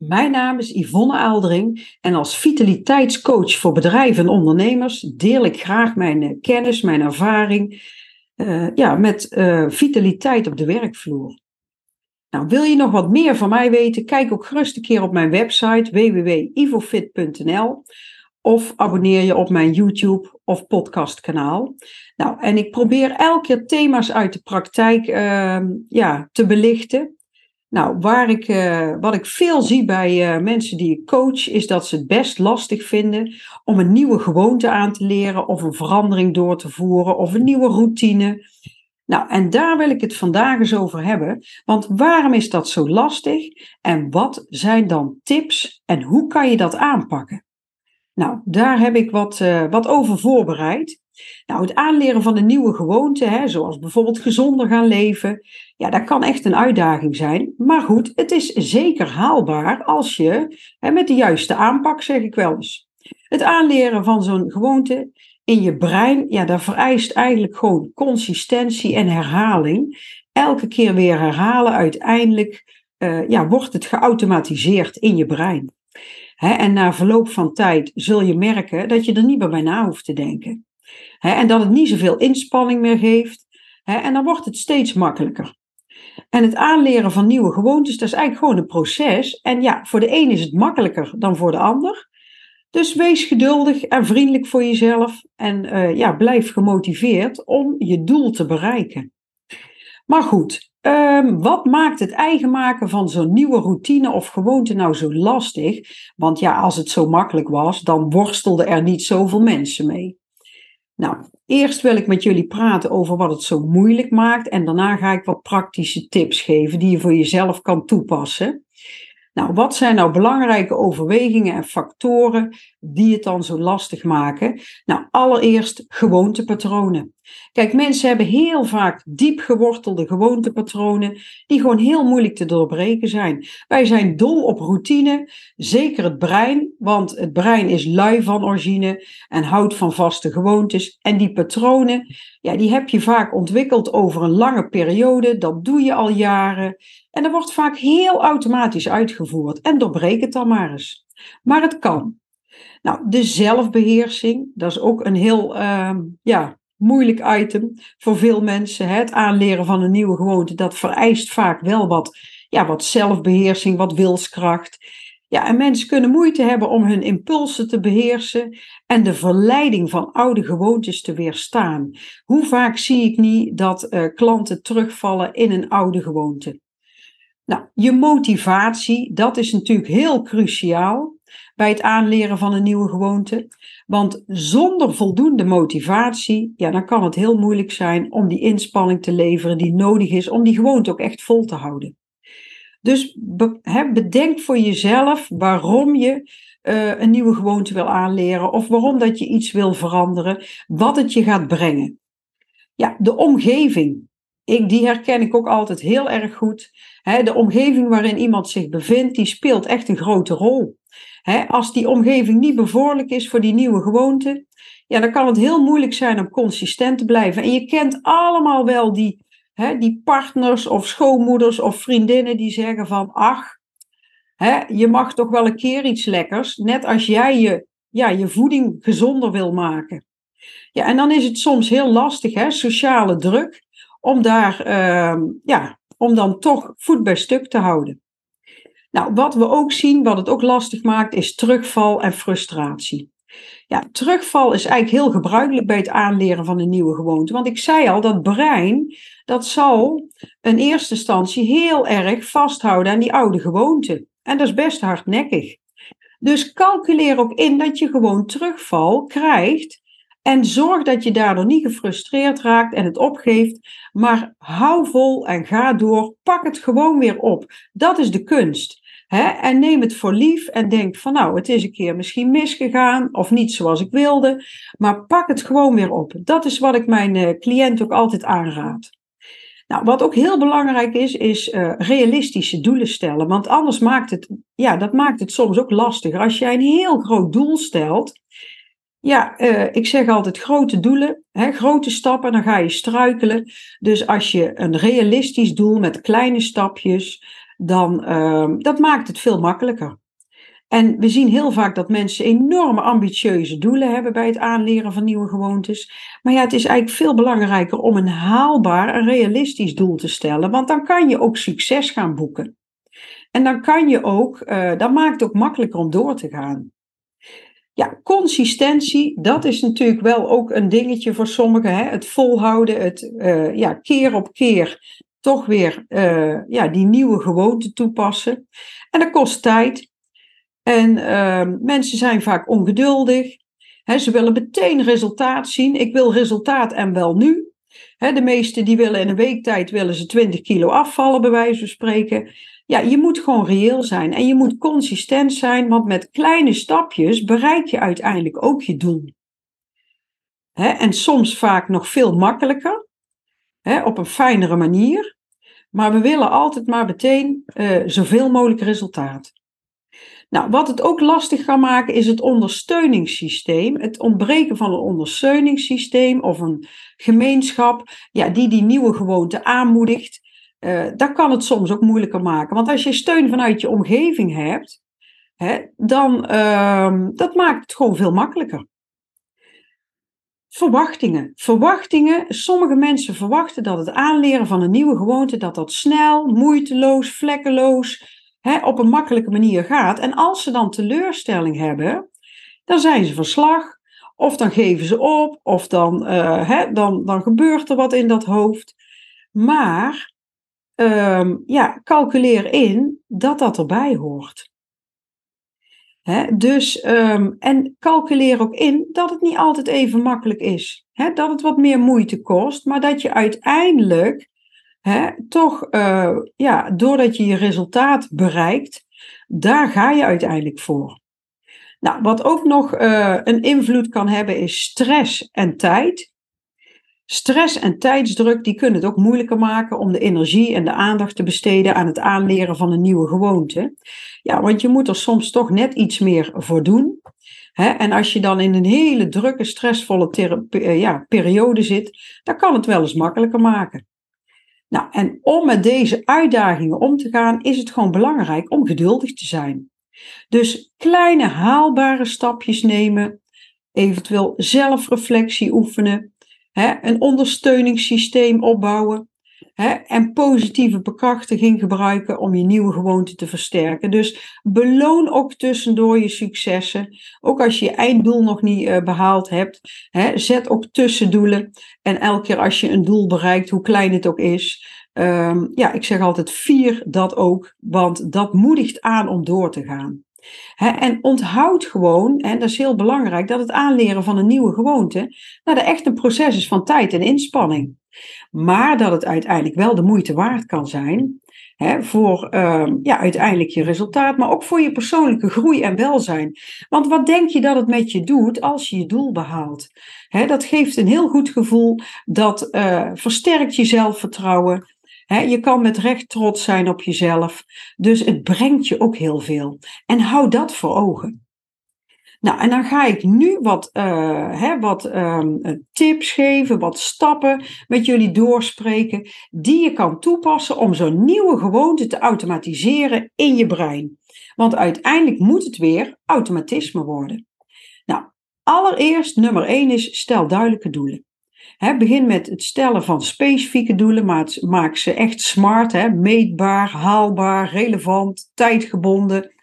Mijn naam is Yvonne Aaldering en als vitaliteitscoach voor bedrijven en ondernemers deel ik graag mijn eh, kennis, mijn ervaring uh, ja, met uh, vitaliteit op de werkvloer. Nou, wil je nog wat meer van mij weten? Kijk ook gerust een keer op mijn website www.ivofit.nl of abonneer je op mijn YouTube of podcastkanaal. Nou, en ik probeer elke keer thema's uit de praktijk uh, ja, te belichten. Nou, waar ik, uh, wat ik veel zie bij uh, mensen die ik coach, is dat ze het best lastig vinden om een nieuwe gewoonte aan te leren, of een verandering door te voeren, of een nieuwe routine. Nou, en daar wil ik het vandaag eens over hebben. Want waarom is dat zo lastig? En wat zijn dan tips en hoe kan je dat aanpakken? Nou, daar heb ik wat, uh, wat over voorbereid. Nou, het aanleren van een nieuwe gewoonte, hè, zoals bijvoorbeeld gezonder gaan leven, ja, dat kan echt een uitdaging zijn. Maar goed, het is zeker haalbaar als je, hè, met de juiste aanpak, zeg ik wel eens. Het aanleren van zo'n gewoonte in je brein, ja, dat vereist eigenlijk gewoon consistentie en herhaling. Elke keer weer herhalen, uiteindelijk uh, ja, wordt het geautomatiseerd in je brein. En na verloop van tijd zul je merken dat je er niet meer bij na hoeft te denken. En dat het niet zoveel inspanning meer geeft. En dan wordt het steeds makkelijker. En het aanleren van nieuwe gewoontes, dat is eigenlijk gewoon een proces. En ja, voor de een is het makkelijker dan voor de ander. Dus wees geduldig en vriendelijk voor jezelf. En uh, ja, blijf gemotiveerd om je doel te bereiken. Maar goed, um, wat maakt het eigen maken van zo'n nieuwe routine of gewoonte nou zo lastig? Want ja, als het zo makkelijk was, dan worstelden er niet zoveel mensen mee. Nou, eerst wil ik met jullie praten over wat het zo moeilijk maakt en daarna ga ik wat praktische tips geven die je voor jezelf kan toepassen. Nou, wat zijn nou belangrijke overwegingen en factoren die het dan zo lastig maken? Nou, allereerst gewoontepatronen. Kijk, mensen hebben heel vaak diep gewortelde gewoontepatronen die gewoon heel moeilijk te doorbreken zijn. Wij zijn dol op routine, zeker het brein, want het brein is lui van origine en houdt van vaste gewoontes. En die patronen, ja, die heb je vaak ontwikkeld over een lange periode, dat doe je al jaren. En dat wordt vaak heel automatisch uitgevoerd. En doorbreek het dan maar eens. Maar het kan. Nou, de zelfbeheersing, dat is ook een heel uh, ja, moeilijk item voor veel mensen. Het aanleren van een nieuwe gewoonte, dat vereist vaak wel wat, ja, wat zelfbeheersing, wat wilskracht. Ja, en mensen kunnen moeite hebben om hun impulsen te beheersen en de verleiding van oude gewoontes te weerstaan. Hoe vaak zie ik niet dat uh, klanten terugvallen in een oude gewoonte? Nou, je motivatie, dat is natuurlijk heel cruciaal bij het aanleren van een nieuwe gewoonte. Want zonder voldoende motivatie, ja, dan kan het heel moeilijk zijn om die inspanning te leveren die nodig is om die gewoonte ook echt vol te houden. Dus bedenk voor jezelf waarom je uh, een nieuwe gewoonte wil aanleren of waarom dat je iets wil veranderen, wat het je gaat brengen. Ja, de omgeving. Ik, die herken ik ook altijd heel erg goed. de omgeving waarin iemand zich bevindt, die speelt echt een grote rol. Als die omgeving niet bevorderlijk is voor die nieuwe gewoonte, ja, dan kan het heel moeilijk zijn om consistent te blijven. En je kent allemaal wel die, die partners of schoonmoeders of vriendinnen die zeggen van, ach, je mag toch wel een keer iets lekkers, net als jij je, ja, je voeding gezonder wil maken. Ja, en dan is het soms heel lastig, hè, sociale druk om daar, uh, ja, om dan toch voet bij stuk te houden. Nou, wat we ook zien, wat het ook lastig maakt, is terugval en frustratie. Ja, terugval is eigenlijk heel gebruikelijk bij het aanleren van een nieuwe gewoonte. Want ik zei al, dat brein, dat zal in eerste instantie heel erg vasthouden aan die oude gewoonte. En dat is best hardnekkig. Dus calculeer ook in dat je gewoon terugval krijgt en zorg dat je daardoor niet gefrustreerd raakt en het opgeeft, maar hou vol en ga door. Pak het gewoon weer op. Dat is de kunst. Hè? En neem het voor lief en denk van nou, het is een keer misschien misgegaan of niet zoals ik wilde, maar pak het gewoon weer op. Dat is wat ik mijn uh, cliënt ook altijd aanraad. Nou, wat ook heel belangrijk is, is uh, realistische doelen stellen. Want anders maakt het, ja, dat maakt het soms ook lastiger. Als jij een heel groot doel stelt, ja, uh, ik zeg altijd grote doelen, hè, grote stappen, dan ga je struikelen. Dus als je een realistisch doel met kleine stapjes, dan uh, dat maakt het veel makkelijker. En we zien heel vaak dat mensen enorme ambitieuze doelen hebben bij het aanleren van nieuwe gewoontes. Maar ja, het is eigenlijk veel belangrijker om een haalbaar en realistisch doel te stellen, want dan kan je ook succes gaan boeken. En dan kan je ook, uh, dat maakt het ook makkelijker om door te gaan. Ja, consistentie, dat is natuurlijk wel ook een dingetje voor sommigen. Hè? Het volhouden, het uh, ja, keer op keer toch weer uh, ja, die nieuwe gewoonte toepassen. En dat kost tijd. En uh, mensen zijn vaak ongeduldig. He, ze willen meteen resultaat zien. Ik wil resultaat en wel nu. De meesten die willen in een week tijd willen ze 20 kilo afvallen, bij wijze van spreken. Ja, je moet gewoon reëel zijn en je moet consistent zijn, want met kleine stapjes bereik je uiteindelijk ook je doel. He, en soms vaak nog veel makkelijker, op een fijnere manier. Maar we willen altijd maar meteen uh, zoveel mogelijk resultaat. Nou, wat het ook lastig kan maken is het ondersteuningssysteem. Het ontbreken van een ondersteuningssysteem of een gemeenschap ja, die die nieuwe gewoonte aanmoedigt. Uh, dat kan het soms ook moeilijker maken. Want als je steun vanuit je omgeving hebt, hè, dan uh, dat maakt het gewoon veel makkelijker. Verwachtingen. Verwachtingen. Sommige mensen verwachten dat het aanleren van een nieuwe gewoonte dat dat snel, moeiteloos, vlekkeloos, hè, op een makkelijke manier gaat. En als ze dan teleurstelling hebben, dan zijn ze verslag. Of dan geven ze op, of dan, uh, hè, dan, dan gebeurt er wat in dat hoofd. Maar um, ja, calculeer in dat dat erbij hoort. Dus, um, en calculeer ook in dat het niet altijd even makkelijk is. Dat het wat meer moeite kost, maar dat je uiteindelijk toch, uh, ja, doordat je je resultaat bereikt, daar ga je uiteindelijk voor. Nou, wat ook nog uh, een invloed kan hebben is stress en tijd. Stress en tijdsdruk die kunnen het ook moeilijker maken om de energie en de aandacht te besteden aan het aanleren van een nieuwe gewoonte. Ja, want je moet er soms toch net iets meer voor doen. En als je dan in een hele drukke, stressvolle uh, ja, periode zit, dan kan het wel eens makkelijker maken. Nou, en om met deze uitdagingen om te gaan, is het gewoon belangrijk om geduldig te zijn. Dus kleine haalbare stapjes nemen, eventueel zelfreflectie oefenen, hè, een ondersteuningssysteem opbouwen hè, en positieve bekrachtiging gebruiken om je nieuwe gewoonte te versterken. Dus beloon ook tussendoor je successen. Ook als je je einddoel nog niet uh, behaald hebt, hè, zet ook tussendoelen. En elke keer als je een doel bereikt, hoe klein het ook is, um, ja, ik zeg altijd vier dat ook, want dat moedigt aan om door te gaan. En onthoud gewoon, en dat is heel belangrijk, dat het aanleren van een nieuwe gewoonte nou, dat echt een proces is van tijd en inspanning. Maar dat het uiteindelijk wel de moeite waard kan zijn voor uh, ja, uiteindelijk je resultaat, maar ook voor je persoonlijke groei en welzijn. Want wat denk je dat het met je doet als je je doel behaalt? Dat geeft een heel goed gevoel, dat uh, versterkt je zelfvertrouwen. Je kan met recht trots zijn op jezelf. Dus het brengt je ook heel veel. En hou dat voor ogen. Nou, en dan ga ik nu wat, hè, wat um, tips geven, wat stappen met jullie doorspreken, die je kan toepassen om zo'n nieuwe gewoonte te automatiseren in je brein. Want uiteindelijk moet het weer automatisme worden. Nou, allereerst nummer 1 is stel duidelijke doelen. Begin met het stellen van specifieke doelen, maar maak ze echt smart, meetbaar, haalbaar, relevant, tijdgebonden.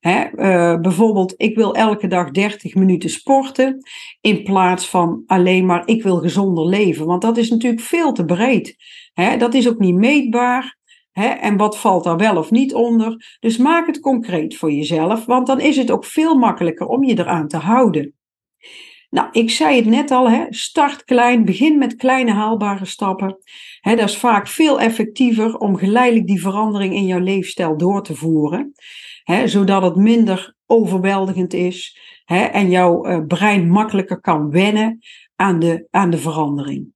Uh, bijvoorbeeld, ik wil elke dag 30 minuten sporten, in plaats van alleen maar ik wil gezonder leven. Want dat is natuurlijk veel te breed. Dat is ook niet meetbaar. En wat valt daar wel of niet onder? Dus maak het concreet voor jezelf, want dan is het ook veel makkelijker om je eraan te houden. Nou, ik zei het net al, hè, start klein, begin met kleine haalbare stappen. Hè, dat is vaak veel effectiever om geleidelijk die verandering in jouw leefstijl door te voeren hè, zodat het minder overweldigend is hè, en jouw uh, brein makkelijker kan wennen aan de, aan de verandering.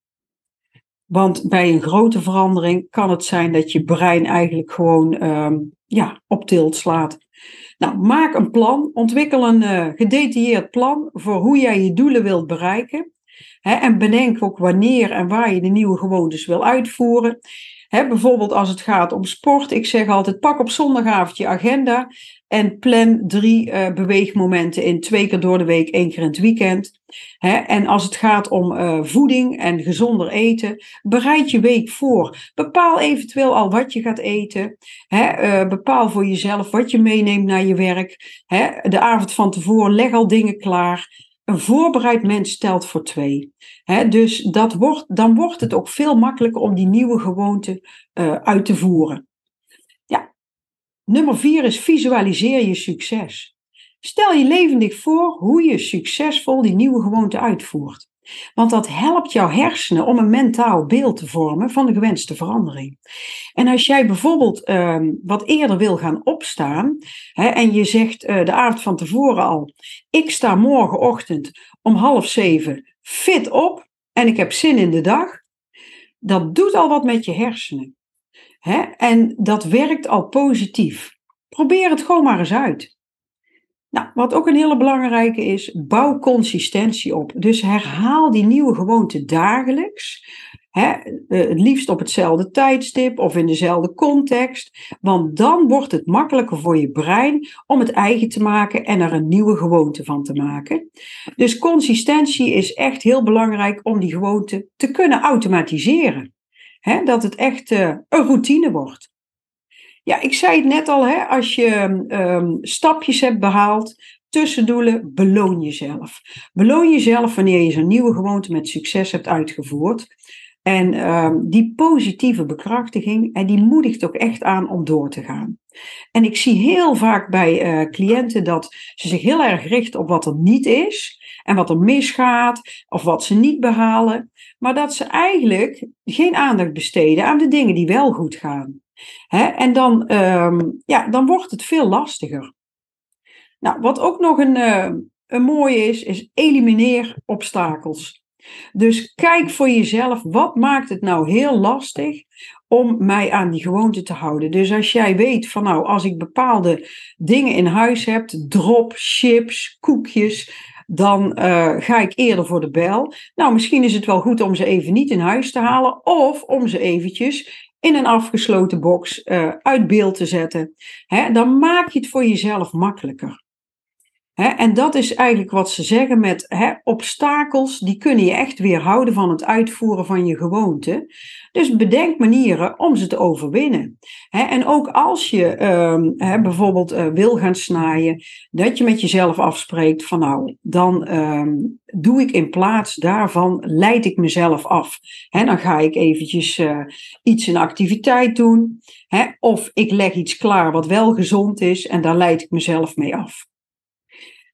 Want bij een grote verandering kan het zijn dat je brein eigenlijk gewoon um, ja, op tilt slaat. Nou, maak een plan, ontwikkel een uh, gedetailleerd plan voor hoe jij je doelen wilt bereiken. En bedenk ook wanneer en waar je de nieuwe gewoontes wil uitvoeren. bijvoorbeeld als het gaat om sport. Ik zeg altijd, pak op zondagavond je agenda en plan drie uh, beweegmomenten in. Twee keer door de week, één keer in het weekend. en als het gaat om uh, voeding en gezonder eten, bereid je week voor. Bepaal eventueel al wat je gaat eten. uh, bepaal voor jezelf wat je meeneemt naar je werk. de avond van tevoren leg al dingen klaar. Een voorbereid mens telt voor twee. dus dat wordt, dan wordt het ook veel makkelijker om die nieuwe gewoonte uit te voeren. Nummer vier is visualiseer je succes. Stel je levendig voor hoe je succesvol die nieuwe gewoonte uitvoert. Want dat helpt jouw hersenen om een mentaal beeld te vormen van de gewenste verandering. En als jij bijvoorbeeld ehm, wat eerder wil gaan opstaan hè, en je zegt uh, de avond van tevoren al: Ik sta morgenochtend om half zeven fit op en ik heb zin in de dag. Dat doet al wat met je hersenen. Hè? En dat werkt al positief. Probeer het gewoon maar eens uit. Nou, wat ook een hele belangrijke is, bouw consistentie op. Dus herhaal die nieuwe gewoonte dagelijks. Hè, eh, het liefst op hetzelfde tijdstip of in dezelfde context. Want dan wordt het makkelijker voor je brein om het eigen te maken en er een nieuwe gewoonte van te maken. Dus consistentie is echt heel belangrijk om die gewoonte te kunnen automatiseren. Dat het echt uh, een routine wordt. Ja, ik zei het net al, hè, als je um, stapjes hebt behaald, tussendoelen, beloon jezelf. Beloon jezelf wanneer je zo'n nieuwe gewoonte met succes hebt uitgevoerd. En um, die positieve bekrachtiging, en die moedigt ook echt aan om door te gaan. En ik zie heel vaak bij uh, cliënten dat ze zich heel erg richten op wat er niet is en wat er misgaat of wat ze niet behalen, maar dat ze eigenlijk geen aandacht besteden aan de dingen die wel goed gaan. Hè? En dan, um, ja, dan wordt het veel lastiger. Nou, wat ook nog een, uh, een mooie is, is elimineer obstakels. Dus kijk voor jezelf, wat maakt het nou heel lastig om mij aan die gewoonte te houden. Dus als jij weet van nou, als ik bepaalde dingen in huis heb, drop, chips, koekjes, dan uh, ga ik eerder voor de bel. Nou, misschien is het wel goed om ze even niet in huis te halen of om ze eventjes in een afgesloten box uh, uit beeld te zetten. Hè, dan maak je het voor jezelf makkelijker en dat is eigenlijk wat ze zeggen met obstakels, die kunnen je echt weerhouden van het uitvoeren van je gewoonte. Dus bedenk manieren om ze te overwinnen. en ook als je ehm, bijvoorbeeld uh, wil gaan snijden, dat je met jezelf afspreekt van nou, dan ehm, doe ik in plaats daarvan, leid ik mezelf af. dan ga ik eventjes uh, iets, een activiteit doen. of ik leg iets klaar wat wel gezond is en daar leid ik mezelf mee af.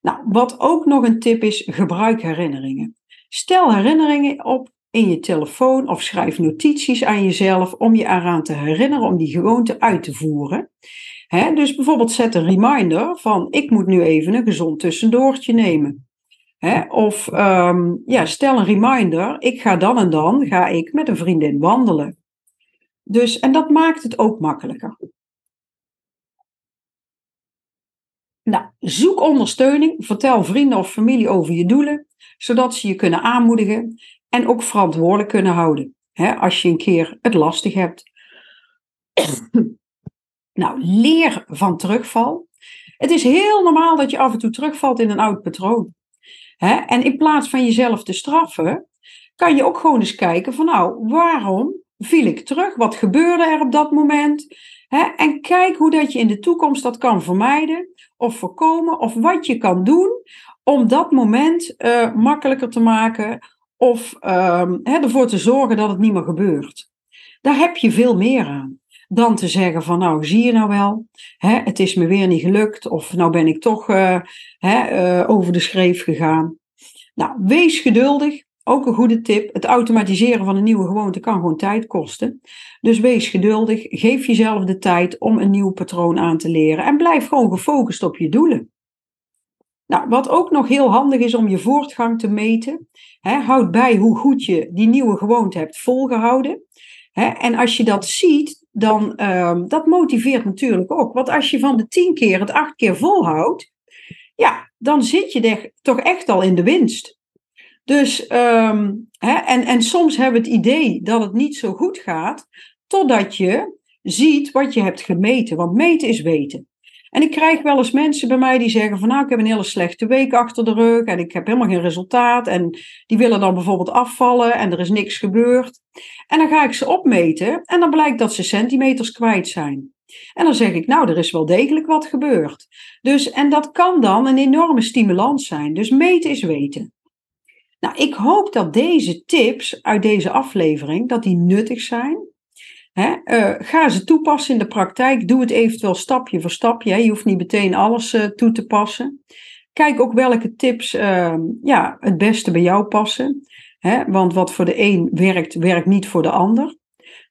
Nou, wat ook nog een tip is, gebruik herinneringen. Stel herinneringen op in je telefoon of schrijf notities aan jezelf om je eraan te herinneren om die gewoonte uit te voeren. dus bijvoorbeeld zet een reminder van ik moet nu even een gezond tussendoortje nemen. of ehm, ja, stel een reminder, ik ga dan en dan ga ik met een vriendin wandelen. Dus, en dat maakt het ook makkelijker. Nou, zoek ondersteuning, vertel vrienden of familie over je doelen, zodat ze je kunnen aanmoedigen en ook verantwoordelijk kunnen houden. Hè, als je een keer het lastig hebt. nou, leer van terugval. Het is heel normaal dat je af en toe terugvalt in een oud patroon. Hè? En in plaats van jezelf te straffen, kan je ook gewoon eens kijken van nou, waarom viel ik terug? Wat gebeurde er op dat moment? En kijk hoe dat je in de toekomst dat kan vermijden of voorkomen, of wat je kan doen om dat moment uh, makkelijker te maken of uh, ervoor te zorgen dat het niet meer gebeurt. Daar heb je veel meer aan dan te zeggen van nou zie je nou wel, het is me weer niet gelukt of nou ben ik toch hè, uh, over de schreef gegaan. Nou, wees geduldig. Ook een goede tip. Het automatiseren van een nieuwe gewoonte kan gewoon tijd kosten. Dus wees geduldig. Geef jezelf de tijd om een nieuw patroon aan te leren. En blijf gewoon gefocust op je doelen. Nou, wat ook nog heel handig is om je voortgang te meten. Hè, houd bij hoe goed je die nieuwe gewoonte hebt volgehouden. Hè, en als je dat ziet, dan uh, dat motiveert natuurlijk ook. Want als je van de tien keer het acht keer volhoudt, ja, dan zit je toch echt al in de winst. Dus, um, hè, en, en soms hebben we het idee dat het niet zo goed gaat, totdat je ziet wat je hebt gemeten. Want meten is weten. En ik krijg wel eens mensen bij mij die zeggen van nou, ik heb een hele slechte week achter de rug en ik heb helemaal geen resultaat. En die willen dan bijvoorbeeld afvallen en er is niks gebeurd. En dan ga ik ze opmeten en dan blijkt dat ze centimeters kwijt zijn. En dan zeg ik, nou, er is wel degelijk wat gebeurd. Dus, en dat kan dan een enorme stimulans zijn. Dus meten is weten. Nou, ik hoop dat deze tips uit deze aflevering, dat die nuttig zijn. uh, ga ze toepassen in de praktijk. Doe het eventueel stapje voor stapje. Je hoeft niet meteen alles uh, toe te passen. Kijk ook welke tips uh, ja, het beste bij jou passen. want wat voor de een werkt, werkt niet voor de ander.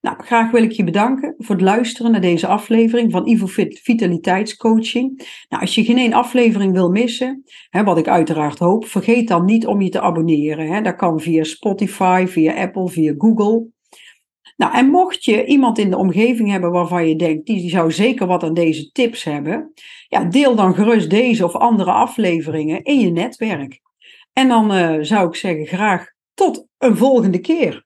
Nou, graag wil ik je bedanken voor het luisteren naar deze aflevering van Ivo Vitaliteitscoaching. Nou, als je geen één aflevering wil missen, hè, wat ik uiteraard hoop, vergeet dan niet om je te abonneren. Hè. Dat kan via Spotify, via Apple, via Google. Nou, en mocht je iemand in de omgeving hebben waarvan je denkt, die zou zeker wat aan deze tips hebben, ja, deel dan gerust deze of andere afleveringen in je netwerk. En dan uh, zou ik zeggen, graag tot een volgende keer.